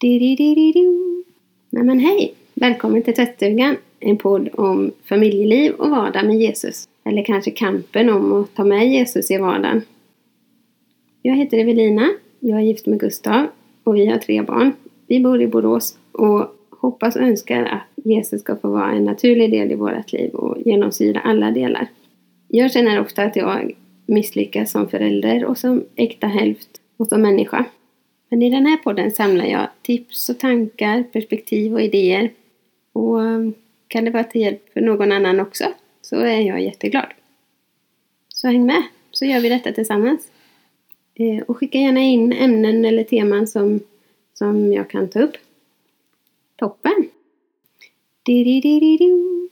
Di-di-di-di-du. Nej men hej! Välkommen till tvättstugan. En podd om familjeliv och vardag med Jesus. Eller kanske kampen om att ta med Jesus i vardagen. Jag heter Evelina. Jag är gift med Gustav och vi har tre barn. Vi bor i Borås och hoppas och önskar att Jesus ska få vara en naturlig del i vårt liv och genomsyra alla delar. Jag känner ofta att jag misslyckas som förälder och som äkta hälft och som människa. Men i den här podden samlar jag tips och tankar, perspektiv och idéer. Och ehm, kan det vara till hjälp för någon annan också så är jag jätteglad. Så häng med så gör vi detta tillsammans. Eh, och skicka gärna in ämnen eller teman som, som jag kan ta upp. Toppen! Di -di -di